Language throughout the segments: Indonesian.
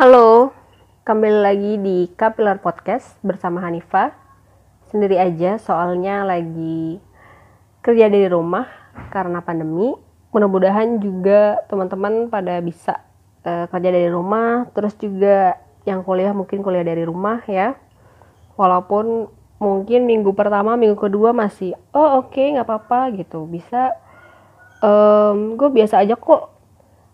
Halo, kembali lagi di Kapilar Podcast bersama Hanifa. Sendiri aja soalnya lagi kerja dari rumah karena pandemi. Mudah-mudahan juga teman-teman pada bisa uh, kerja dari rumah, terus juga yang kuliah mungkin kuliah dari rumah ya. Walaupun mungkin minggu pertama, minggu kedua masih oh oke okay, nggak apa-apa gitu, bisa um, gue biasa aja kok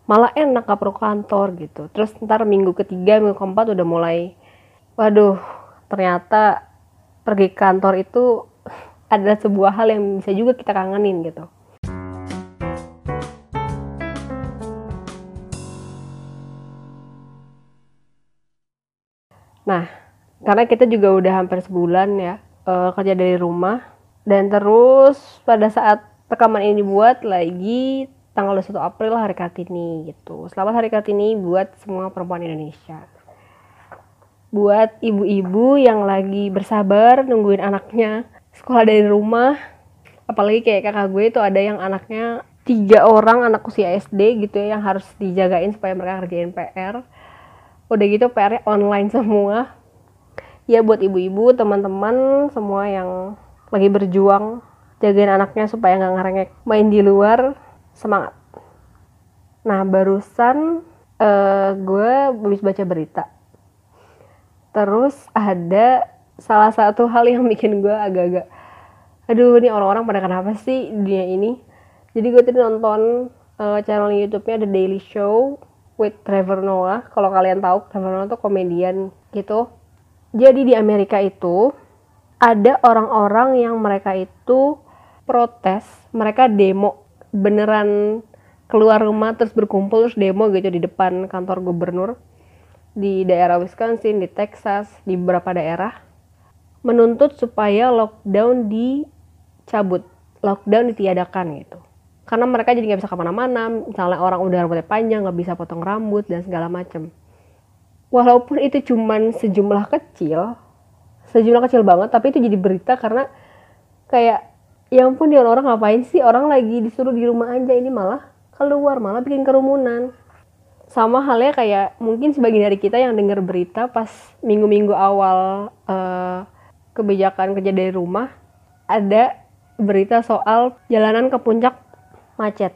malah enak gak perlu kantor gitu. Terus ntar minggu ketiga minggu keempat udah mulai waduh ternyata pergi kantor itu adalah sebuah hal yang bisa juga kita kangenin gitu. Nah karena kita juga udah hampir sebulan ya uh, kerja dari rumah dan terus pada saat rekaman ini dibuat lagi tanggal 21 April hari Kartini gitu. Selamat hari Kartini buat semua perempuan Indonesia. Buat ibu-ibu yang lagi bersabar nungguin anaknya sekolah dari rumah. Apalagi kayak kakak gue itu ada yang anaknya tiga orang anak usia SD gitu ya yang harus dijagain supaya mereka kerjain PR. Udah gitu PR-nya online semua. Ya buat ibu-ibu, teman-teman semua yang lagi berjuang jagain anaknya supaya nggak ngerengek main di luar semangat. Nah barusan uh, gue habis baca berita. Terus ada salah satu hal yang bikin gue agak-agak aduh ini orang-orang pada kenapa sih dunia ini? Jadi gue tadi nonton uh, channel YouTube-nya The Daily Show with Trevor Noah. Kalau kalian tahu Trevor Noah tuh komedian gitu. Jadi di Amerika itu ada orang-orang yang mereka itu protes mereka demo beneran keluar rumah terus berkumpul terus demo gitu di depan kantor gubernur di daerah Wisconsin, di Texas, di beberapa daerah menuntut supaya lockdown dicabut, lockdown ditiadakan gitu. Karena mereka jadi nggak bisa ke mana-mana, misalnya orang udah rambutnya panjang nggak bisa potong rambut dan segala macem. Walaupun itu cuman sejumlah kecil, sejumlah kecil banget, tapi itu jadi berita karena kayak ya ampun dia orang ngapain sih? Orang lagi disuruh di rumah aja. Ini malah keluar malah bikin kerumunan. Sama halnya kayak mungkin sebagian dari kita yang dengar berita pas minggu-minggu awal uh, kebijakan kerja dari rumah ada berita soal jalanan ke puncak macet.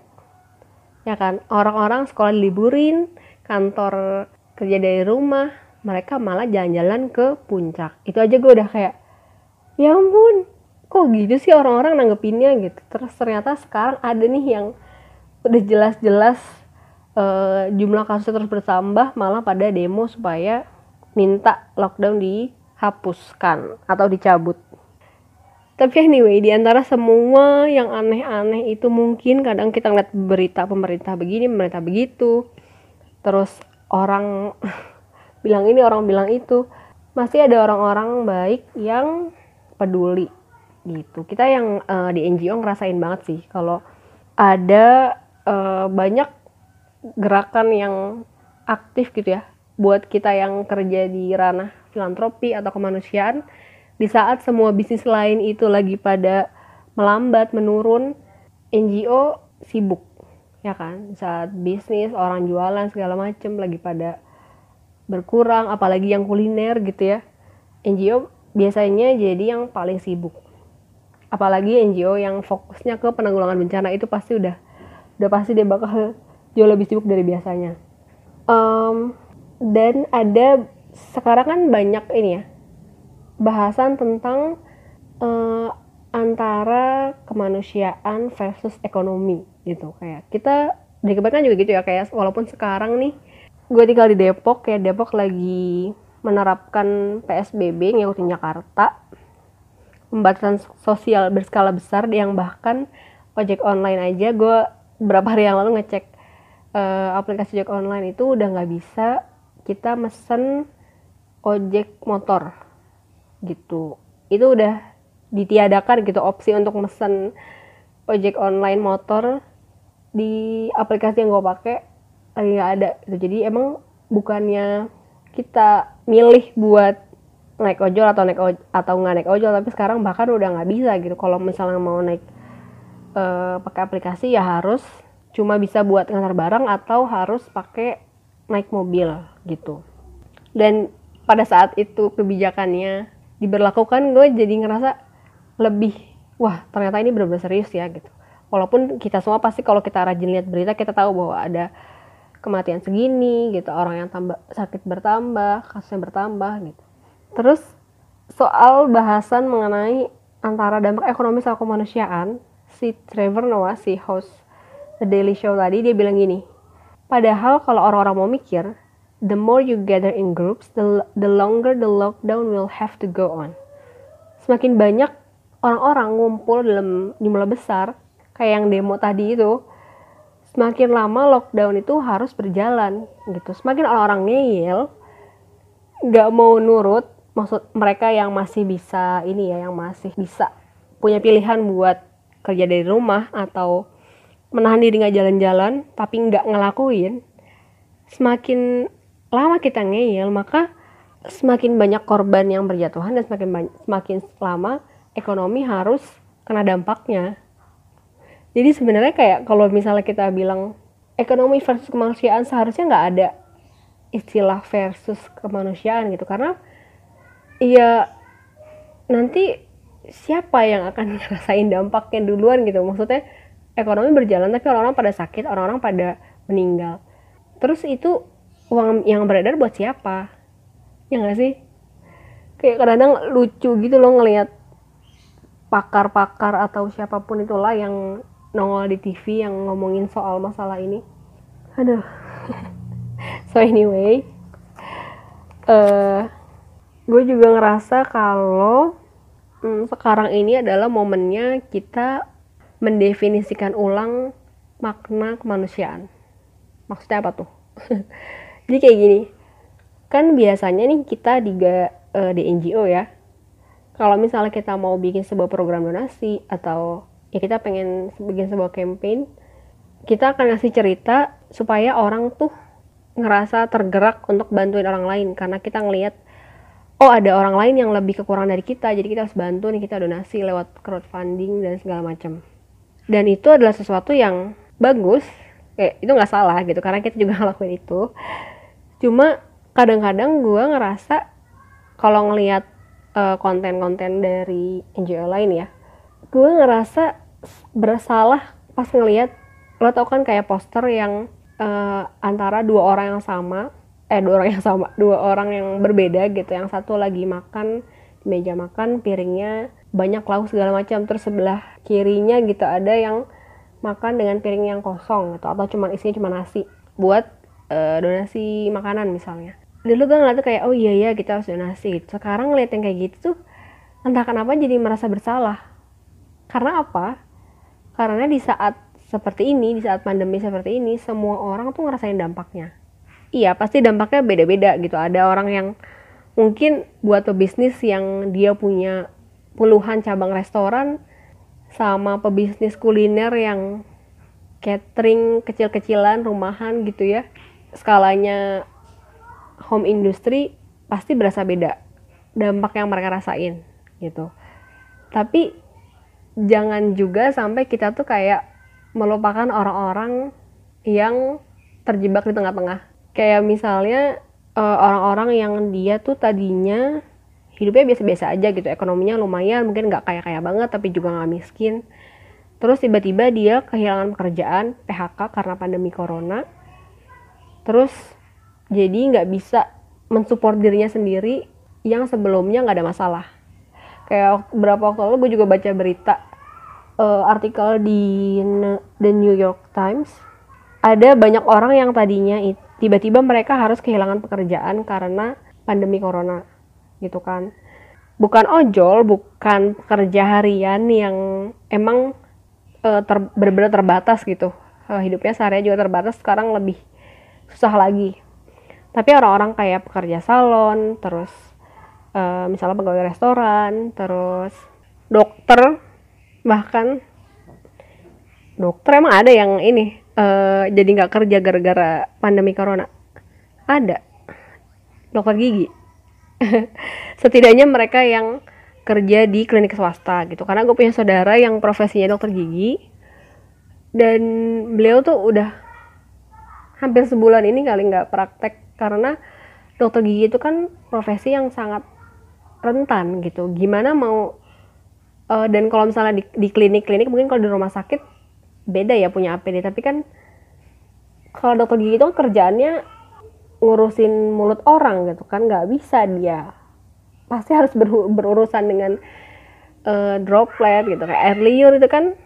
Ya kan? Orang-orang sekolah liburin kantor kerja dari rumah mereka malah jalan-jalan ke puncak. Itu aja gue udah kayak ya ampun kok gitu sih orang-orang nanggepinnya gitu. Terus ternyata sekarang ada nih yang udah jelas-jelas uh, jumlah kasus terus bertambah malah pada demo supaya minta lockdown dihapuskan atau dicabut. Tapi anyway di antara semua yang aneh-aneh itu mungkin kadang kita ngeliat berita pemerintah begini pemerintah begitu. Terus orang bilang ini orang bilang itu. Masih ada orang-orang baik yang peduli gitu. Kita yang uh, di NGO ngerasain banget sih kalau ada uh, banyak gerakan yang aktif gitu ya buat kita yang kerja di ranah filantropi atau kemanusiaan. Di saat semua bisnis lain itu lagi pada melambat menurun NGO sibuk ya kan? Saat bisnis orang jualan segala macem lagi pada berkurang apalagi yang kuliner gitu ya. NGO biasanya jadi yang paling sibuk apalagi NGO yang fokusnya ke penanggulangan bencana itu pasti udah udah pasti dia bakal jauh lebih sibuk dari biasanya. Um, dan ada sekarang kan banyak ini ya bahasan tentang uh, antara kemanusiaan versus ekonomi gitu. Kayak kita di kebanyakan juga gitu ya kayak walaupun sekarang nih gue tinggal di Depok kayak Depok lagi menerapkan PSBB ngikutin Jakarta pembatasan sosial berskala besar yang bahkan ojek online aja gue berapa hari yang lalu ngecek uh, aplikasi ojek online itu udah nggak bisa kita mesen ojek motor gitu. Itu udah ditiadakan gitu opsi untuk mesen ojek online motor di aplikasi yang gue pakai lagi nggak ada. Jadi emang bukannya kita milih buat naik ojol atau naik ojol, atau nggak naik ojol tapi sekarang bahkan udah nggak bisa gitu. Kalau misalnya mau naik uh, pakai aplikasi ya harus cuma bisa buat ngantar barang atau harus pakai naik mobil gitu. Dan pada saat itu kebijakannya diberlakukan gue jadi ngerasa lebih wah ternyata ini benar-benar serius ya gitu. Walaupun kita semua pasti kalau kita rajin lihat berita kita tahu bahwa ada kematian segini gitu orang yang tambah sakit bertambah kasusnya bertambah gitu terus soal bahasan mengenai antara dampak ekonomi sama kemanusiaan si Trevor Noah si host The Daily Show tadi dia bilang gini padahal kalau orang-orang mau mikir the more you gather in groups, the, the longer the lockdown will have to go on. Semakin banyak orang-orang ngumpul dalam jumlah besar, kayak yang demo tadi itu, semakin lama lockdown itu harus berjalan gitu. Semakin orang-orang ngeyel, nggak mau nurut, maksud mereka yang masih bisa ini ya, yang masih bisa punya pilihan buat kerja dari rumah atau menahan diri nggak jalan-jalan, tapi nggak ngelakuin, semakin lama kita ngeyel maka semakin banyak korban yang berjatuhan dan semakin banyak, semakin lama ekonomi harus kena dampaknya. Jadi sebenarnya kayak kalau misalnya kita bilang ekonomi versus kemanusiaan seharusnya nggak ada istilah versus kemanusiaan gitu karena iya. Nanti siapa yang akan ngerasain dampaknya duluan gitu? Maksudnya ekonomi berjalan tapi orang-orang pada sakit orang-orang pada meninggal. Terus itu uang yang beredar buat siapa? Ya nggak sih? Kayak kadang-kadang lucu gitu loh ngelihat pakar-pakar atau siapa pun itulah yang nongol di TV yang ngomongin soal masalah ini. Aduh. So anyway uh, gue juga ngerasa kalau hmm, sekarang ini adalah momennya kita mendefinisikan ulang makna kemanusiaan. Maksudnya apa tuh? Jadi kayak gini kan biasanya nih kita di uh, di NGO ya kalau misalnya kita mau bikin sebuah program donasi atau ya kita pengen bikin sebuah campaign kita akan ngasih cerita supaya orang tuh ngerasa tergerak untuk bantuin orang lain karena kita ngelihat oh ada orang lain yang lebih kekurangan dari kita. Jadi kita harus bantu nih kita donasi lewat crowdfunding dan segala macam. Dan itu adalah sesuatu yang bagus. Kayak itu nggak salah gitu karena kita juga ngelakuin itu. Cuma kadang-kadang gue ngerasa kalau ngelihat uh, konten-konten dari NGO lain ya gue ngerasa bersalah pas ngelihat lo tau kan kayak poster yang uh, antara dua orang yang sama eh dua orang yang sama dua orang yang berbeda gitu. Yang satu lagi makan di meja makan piringnya banyak lauk segala macam. Terus sebelah kirinya gitu ada yang makan dengan piring yang kosong gitu atau cuma isinya cuma nasi buat uh, donasi makanan misalnya. Dulu tuh ngeliatnya kayak oh iya ya kita harus donasi. Gitu. sekarang ngeliat yang kayak gitu tuh entah kenapa jadi merasa bersalah. Karena apa? Karena di saat seperti ini di saat pandemi seperti ini semua orang tuh ngerasain dampaknya iya pasti dampaknya beda-beda gitu. Ada orang yang mungkin buat pebisnis yang dia punya puluhan cabang restoran sama pebisnis kuliner yang catering kecil-kecilan rumahan gitu ya. Skalanya home industry pasti berasa beda dampak yang mereka rasain gitu. Tapi jangan juga sampai kita tuh kayak melupakan orang-orang yang terjebak di tengah-tengah kayak misalnya eh, orang-orang uh, yang dia tuh tadinya hidupnya biasa-biasa aja gitu ekonominya lumayan mungkin nggak kaya-kaya banget tapi juga nggak miskin. Terus tiba-tiba dia kehilangan pekerjaan PHK karena pandemi corona. Terus jadi nggak bisa mensupport dirinya sendiri yang sebelumnya nggak ada masalah. Kayak beberapa waktu lalu gue juga baca berita uh, artikel di The New York Times. Ada banyak orang yang tadinya tiba-tiba mereka harus kehilangan pekerjaan karena pandemi corona gitu kan. Bukan ojol bukan pekerja harian yang emang uh, ter, benar-benar terbatas gitu. Uh, hidupnya sehari juga terbatas sekarang lebih susah lagi. Tapi orang-orang kayak pekerja salon terus uh, misalnya pegawai restoran terus dokter bahkan dokter emang ada yang ini uh, jadi nggak kerja gara-gara pandemi corona. Ada. Dokter gigi. Setidaknya mereka yang kerja di klinik swasta gitu. Karena gue punya saudara yang profesinya dokter gigi. Dan beliau tuh udah hampir sebulan ini kali nggak praktek. Karena dokter gigi itu kan profesi yang sangat rentan gitu. Gimana mau uh, dan kalau misalnya di, di klinik-klinik mungkin kalau di rumah sakit beda ya punya APD tapi kan kalau dokter gigi itu kan kerjaannya ngurusin mulut orang gitu kan nggak bisa dia. Pasti harus ber, berurusan dengan uh, droplet gitu kayak air liur itu kan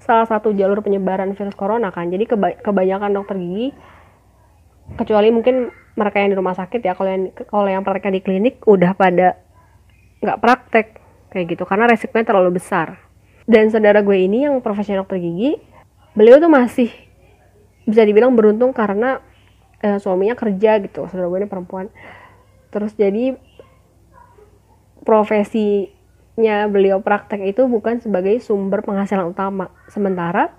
salah satu jalur penyebaran virus corona kan. Jadi keba kebanyakan dokter gigi kecuali mungkin mereka yang di rumah sakit ya kalau yang kalau yang mereka di klinik udah pada nggak praktek kayak gitu. Karena resikonya terlalu besar. Dan saudara gue ini yang profesional dokter gigi beliau tuh masih bisa dibilang beruntung karena uh, suaminya kerja gitu saudara gue ini perempuan. Terus jadi profesinya beliau praktek itu bukan sebagai sumber penghasilan utama. Sementara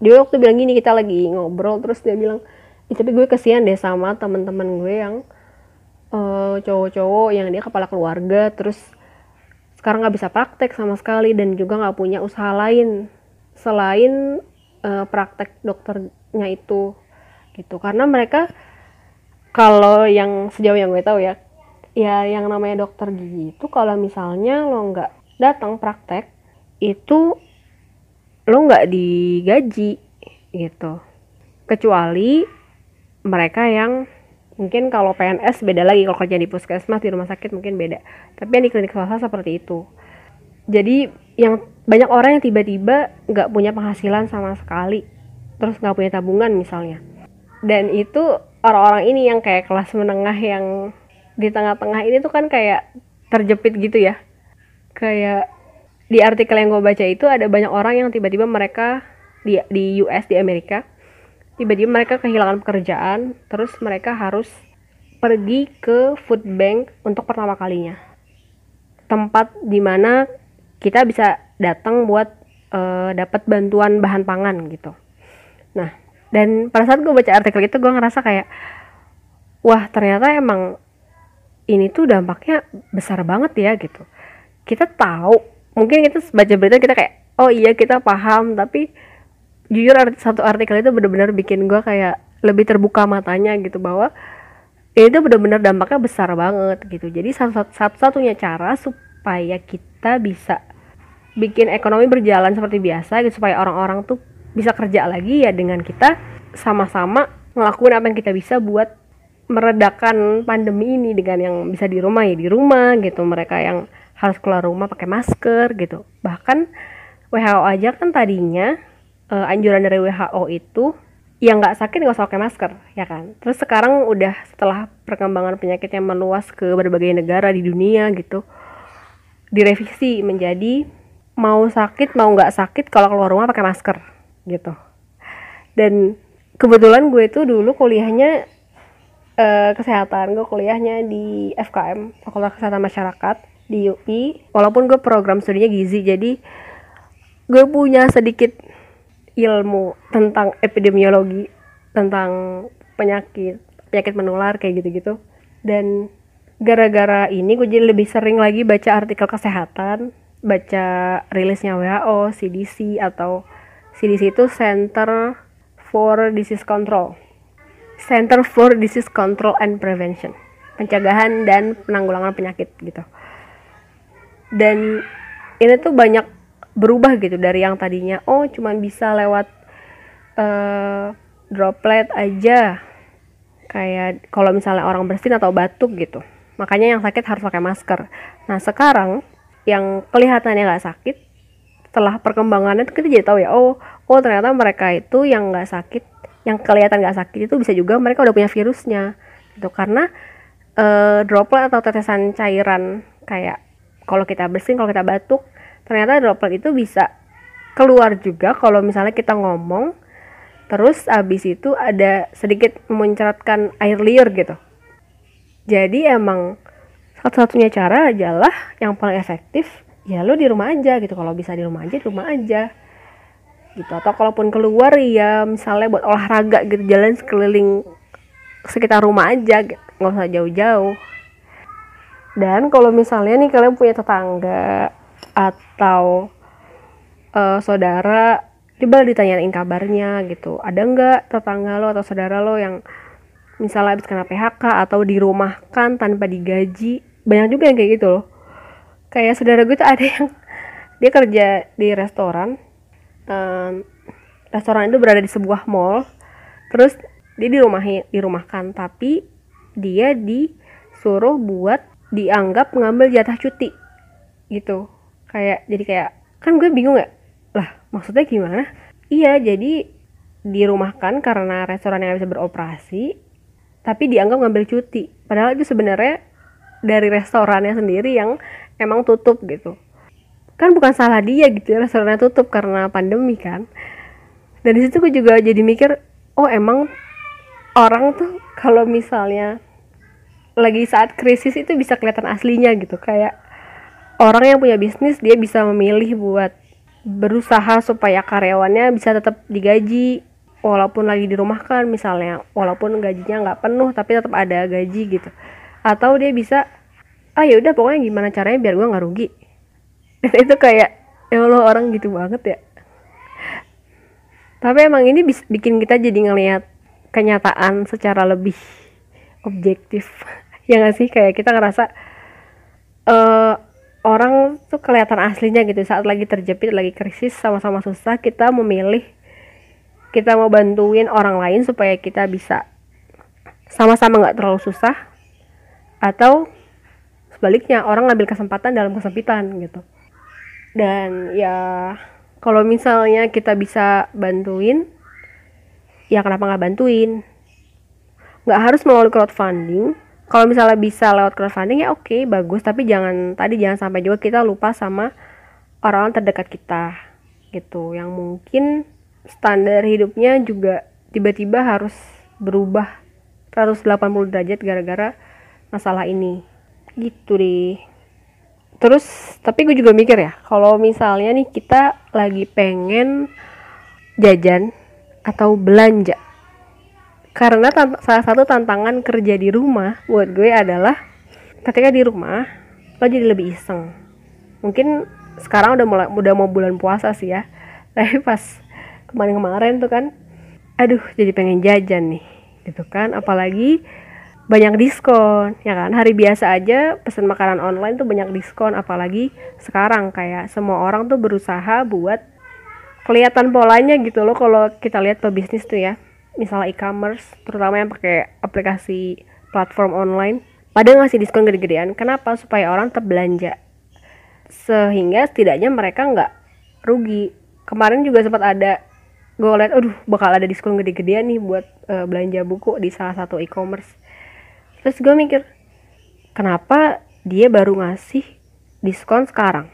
dia waktu bilang gini kita lagi ngobrol terus dia bilang tapi gue kesian deh sama teman-teman gue yang uh, cowok-cowok yang dia kepala keluarga terus sekarang nggak bisa praktek sama sekali dan juga nggak punya usaha lain. Selain uh, praktek dokternya itu gitu. Karena mereka kalau yang sejauh yang gue tahu ya ya yang namanya dokter gigi itu kalau misalnya lo nggak datang praktek itu lo nggak digaji gitu. Kecuali mereka yang mungkin kalau PNS beda lagi kalau kerja di puskesmas di rumah sakit mungkin beda. Tapi yang di klinik swasta seperti itu. Jadi yang banyak orang yang tiba-tiba nggak punya penghasilan sama sekali terus nggak punya tabungan misalnya. Dan itu orang-orang ini yang kayak kelas menengah yang di tengah-tengah ini tuh kan kayak terjepit gitu ya. Kayak di artikel yang gue baca itu ada banyak orang yang tiba-tiba mereka di di US di Amerika tiba-tiba mereka kehilangan pekerjaan terus mereka harus pergi ke food bank untuk pertama kalinya. Tempat di mana kita bisa datang buat uh, dapat bantuan bahan pangan gitu. Nah dan pada saat gue baca artikel itu gue ngerasa kayak wah ternyata emang ini tuh dampaknya besar banget ya gitu. Kita tahu mungkin kita baca berita kita kayak oh iya kita paham tapi jujur satu artikel itu benar-benar bikin gue kayak lebih terbuka matanya gitu bahwa ini tuh benar-benar dampaknya besar banget gitu. Jadi satu-satunya cara supaya kita bisa bikin ekonomi berjalan seperti biasa gitu supaya orang-orang tuh bisa kerja lagi ya dengan kita sama-sama ngelakuin apa yang kita bisa buat meredakan pandemi ini dengan yang bisa di rumah ya di rumah gitu. Mereka yang harus keluar rumah pakai masker gitu. Bahkan WHO aja kan tadinya uh, anjuran dari WHO itu yang nggak sakit nggak usah pakai masker ya kan? Terus sekarang udah setelah perkembangan penyakit yang meluas ke berbagai negara di dunia gitu direvisi menjadi mau sakit mau nggak sakit kalau keluar rumah pakai masker gitu. Dan kebetulan gue itu dulu kuliahnya uh, kesehatan gue kuliahnya di FKM Fakultas Kesehatan Masyarakat di UI walaupun gue program studinya gizi jadi gue punya sedikit ilmu tentang epidemiologi tentang penyakit penyakit menular kayak gitu-gitu. Dan gara-gara ini gue jadi lebih sering lagi baca artikel kesehatan baca rilisnya WHO, CDC atau CDC itu Center for Disease Control. Center for Disease Control and Prevention. Pencegahan dan penanggulangan penyakit gitu. Dan ini tuh banyak berubah gitu dari yang tadinya oh cuman bisa lewat uh, droplet aja kayak kalau misalnya orang bersin atau batuk gitu makanya yang sakit harus pakai masker nah sekarang yang kelihatannya nggak sakit setelah perkembangannya kita jadi tahu ya oh oh ternyata mereka itu yang nggak sakit yang kelihatan nggak sakit itu bisa juga mereka udah punya virusnya gitu. Karena uh, droplet atau tetesan cairan kayak kalau kita bersin kalau kita batuk ternyata droplet itu bisa keluar juga kalau misalnya kita ngomong terus abis itu ada sedikit memuncratkan air liur gitu. Jadi emang satu-satunya cara adalah yang paling efektif ya lo di rumah aja gitu. Kalau bisa di rumah aja di rumah aja. Gitu. Atau kalaupun keluar ya misalnya buat olahraga gitu jalan sekeliling sekitar rumah aja gitu nggak usah jauh-jauh. Dan kalau misalnya nih kalian punya tetangga atau uh, saudara coba ditanyain kabarnya gitu. Ada nggak tetangga lo atau saudara lo yang misalnya habis kena PHK atau dirumahkan tanpa digaji banyak juga yang kayak gitu loh. Kayak saudara gue tuh ada yang dia kerja di restoran um, restoran itu berada di sebuah mall. Terus dia dirumahi dirumahkan tapi dia disuruh buat dianggap mengambil jatah cuti gitu. Kayak jadi kayak kan gue bingung ya lah maksudnya gimana? Iya jadi dirumahkan karena restoran yang bisa beroperasi tapi dianggap ngambil cuti. Padahal itu sebenarnya dari restorannya sendiri yang emang tutup gitu. Kan bukan salah dia gitu ya restorannya tutup karena pandemi kan. Dan di situ gue juga jadi mikir oh emang orang tuh kalau misalnya lagi saat krisis itu bisa kelihatan aslinya gitu. Kayak orang yang punya bisnis dia bisa memilih buat berusaha supaya karyawannya bisa tetap digaji walaupun lagi dirumahkan misalnya walaupun gajinya nggak penuh tapi tetap ada gaji gitu atau dia bisa ah ya udah pokoknya gimana caranya biar gue nggak rugi. Dan itu kayak ya Allah orang gitu banget ya. Tapi emang ini bis, bikin kita jadi ngelihat kenyataan secara lebih objektif. Ya nggak sih? Kayak kita ngerasa uh, orang tuh kelihatan aslinya gitu. Saat lagi terjepit lagi krisis sama-sama susah kita memilih kita mau bantuin orang lain supaya kita bisa sama-sama nggak terlalu susah atau sebaliknya orang ngambil kesempatan dalam kesempitan gitu. Dan ya kalau misalnya kita bisa bantuin ya kenapa nggak bantuin? Nggak harus melalui crowdfunding. Kalau misalnya bisa lewat crowdfunding ya oke okay, bagus. Tapi jangan tadi jangan sampai juga kita lupa sama orang-orang terdekat kita gitu. Yang mungkin standar hidupnya juga tiba-tiba harus berubah 180 derajat gara-gara masalah ini. Gitu deh. Terus tapi gue juga mikir ya kalau misalnya nih kita lagi pengen jajan atau belanja. Karena salah satu tantangan kerja di rumah buat gue adalah ketika di rumah lo jadi lebih iseng. Mungkin sekarang udah mulai udah mau bulan puasa sih ya. Tapi pas kemarin-kemarin tuh kan aduh jadi pengen jajan nih gitu kan. Apalagi banyak diskon ya kan? Hari biasa aja pesan makanan online tuh banyak diskon apalagi sekarang. Kayak semua orang tuh berusaha buat kelihatan polanya gitu loh kalau kita lihat pebisnis tuh ya. Misalnya e-commerce terutama yang pakai aplikasi platform online pada ngasih diskon gede-gedean. Kenapa? Supaya orang tetap belanja sehingga setidaknya mereka nggak rugi. Kemarin juga sempat ada gue lihat aduh bakal ada diskon gede-gedean nih buat uh, belanja buku di salah satu e-commerce terus gue mikir kenapa dia baru ngasih diskon sekarang?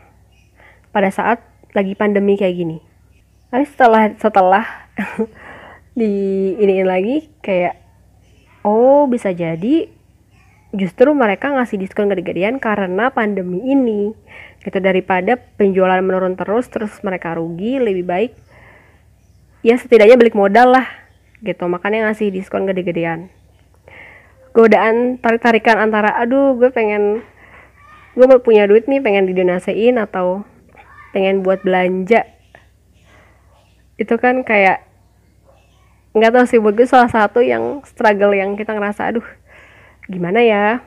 Pada saat lagi pandemi kayak gini. Tapi setelah setelah di ini lagi kayak oh bisa jadi justru mereka ngasih diskon gede-gedean karena pandemi ini. Gitu daripada penjualan menurun terus terus mereka rugi lebih baik ya setidaknya balik modal lah. Gitu makanya ngasih diskon gede-gedean godaan tarik-tarikan antara aduh gue pengen gue mau punya duit nih pengen didonasiin atau pengen buat belanja. Itu kan kayak nggak tahu sih buat gue salah satu yang struggle yang kita ngerasa aduh gimana ya?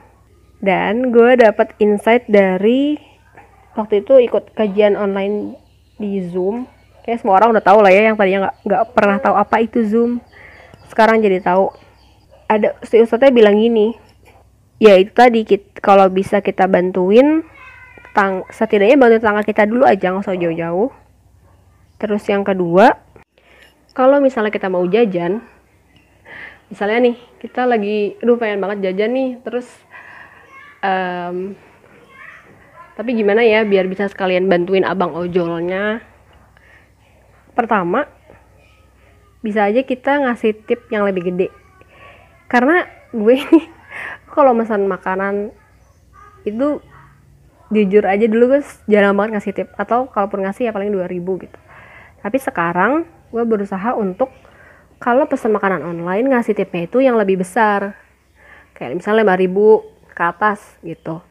Dan gue dapat insight dari waktu itu ikut kajian online di zoom. Kayak semua orang udah tahu lah ya yang tadinya nggak nggak pernah tahu apa itu zoom. Sekarang jadi tahu ada si ustadznya bilang gini ya itu tadi kita, kalau bisa kita bantuin tang setidaknya bantu tetangga kita dulu aja nggak usah jauh-jauh. Terus yang kedua kalau misalnya kita mau jajan misalnya nih kita lagi aduh pengen banget jajan nih terus um, tapi gimana ya biar bisa sekalian bantuin abang ojolnya? Pertama bisa aja kita ngasih tip yang lebih gede karena gue ini kalau pesan makanan itu jujur aja dulu gue jarang banget ngasih tip. Atau kalaupun ngasih ya paling 2000 gitu. Tapi sekarang gue berusaha untuk kalau pesan makanan online ngasih tipnya itu yang lebih besar. Kayak misalnya 5000 ke atas gitu.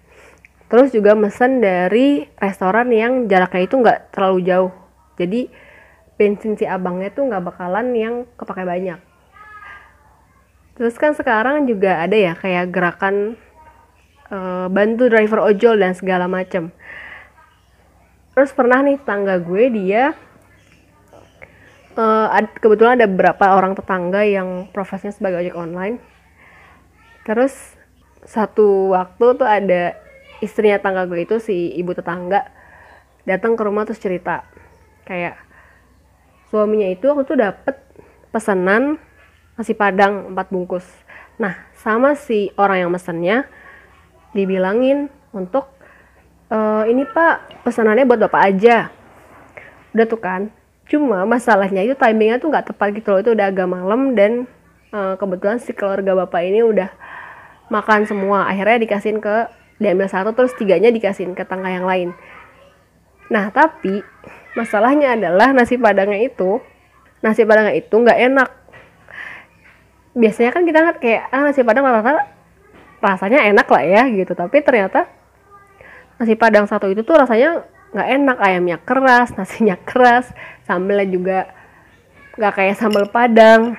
Terus juga mesen dari restoran yang jaraknya itu nggak terlalu jauh. Jadi bensin si abangnya tuh nggak bakalan yang kepake banyak terus kan sekarang juga ada ya kayak gerakan uh, bantu driver ojol dan segala macem. Terus pernah nih tangga gue dia uh, kebetulan ada beberapa orang tetangga yang profesinya sebagai ojek online. Terus satu waktu tuh ada istrinya tangga gue itu si ibu tetangga datang ke rumah terus cerita. Kayak suaminya itu waktu itu dapet pesanan nasi padang empat bungkus. Nah sama si orang yang mesennya dibilangin untuk e, ini pak pesanannya buat bapak aja. Udah tuh kan? Cuma masalahnya itu timingnya tuh nggak tepat gitu loh. Itu udah agak malam dan e, kebetulan si keluarga bapak ini udah makan semua. Akhirnya dikasihin ke diambil satu terus tiganya dikasihin ke tangga yang lain. Nah tapi masalahnya adalah nasi padangnya itu nasi padangnya itu nggak enak biasanya kan kita kayak ah nasi padang rata-rata rasanya enak lah ya gitu. Tapi ternyata nasi padang satu itu tuh rasanya nggak enak. Ayamnya keras nasinya keras sambelnya juga nggak kayak sambal padang.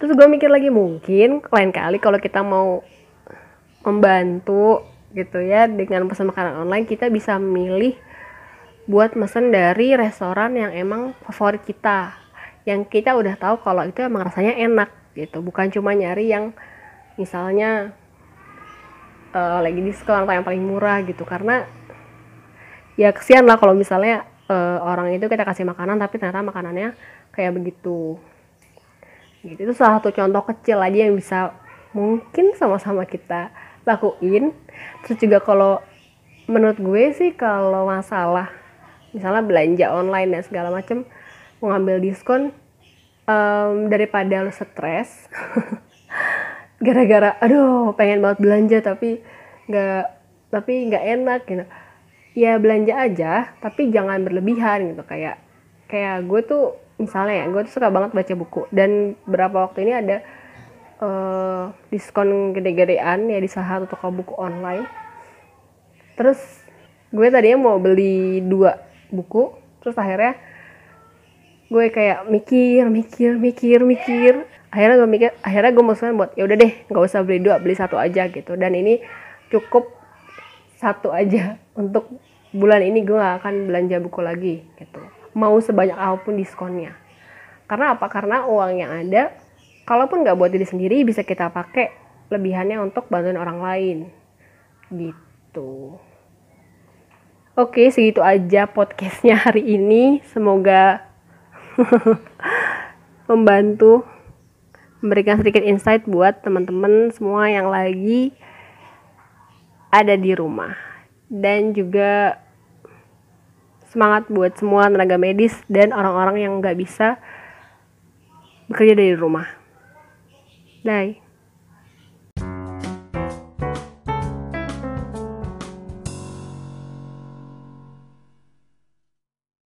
Terus gue mikir lagi mungkin lain kali kalau kita mau membantu gitu ya dengan pesan makanan online kita bisa milih buat mesen dari restoran yang emang favorit kita yang kita udah tahu kalau itu emang rasanya enak gitu. Bukan cuma nyari yang misalnya uh, lagi diskon atau yang paling murah gitu. Karena ya kesian lah kalau misalnya uh, orang itu kita kasih makanan tapi ternyata makanannya kayak begitu. Gitu. Itu salah satu contoh kecil aja yang bisa mungkin sama-sama kita lakuin. Terus juga kalau menurut gue sih kalau masalah misalnya belanja online dan segala macem mau ngambil diskon um, daripada lo stres gara-gara aduh pengen banget belanja tapi nggak tapi nggak enak gitu. Ya belanja aja tapi jangan berlebihan gitu. Kayak kayak gue tuh misalnya ya gue tuh suka banget baca buku. Dan berapa waktu ini ada uh, diskon gede-gedean ya di salah satu toko buku online. Terus gue tadinya mau beli dua buku terus akhirnya gue kayak mikir mikir mikir mikir. Akhirnya gue mikir akhirnya gue musuhin buat ya udah deh nggak usah beli dua beli satu aja gitu. Dan ini cukup satu aja untuk bulan ini gue gak akan belanja buku lagi gitu. Mau sebanyak apa pun diskonnya. Karena apa? Karena uang yang ada kalaupun nggak buat diri sendiri bisa kita pakai lebihannya untuk bantuin orang lain gitu. Oke segitu aja podcastnya hari ini. Semoga membantu memberikan sedikit insight buat teman-teman semua yang lagi ada di rumah dan juga semangat buat semua tenaga medis dan orang-orang yang nggak bisa bekerja dari rumah. Bye.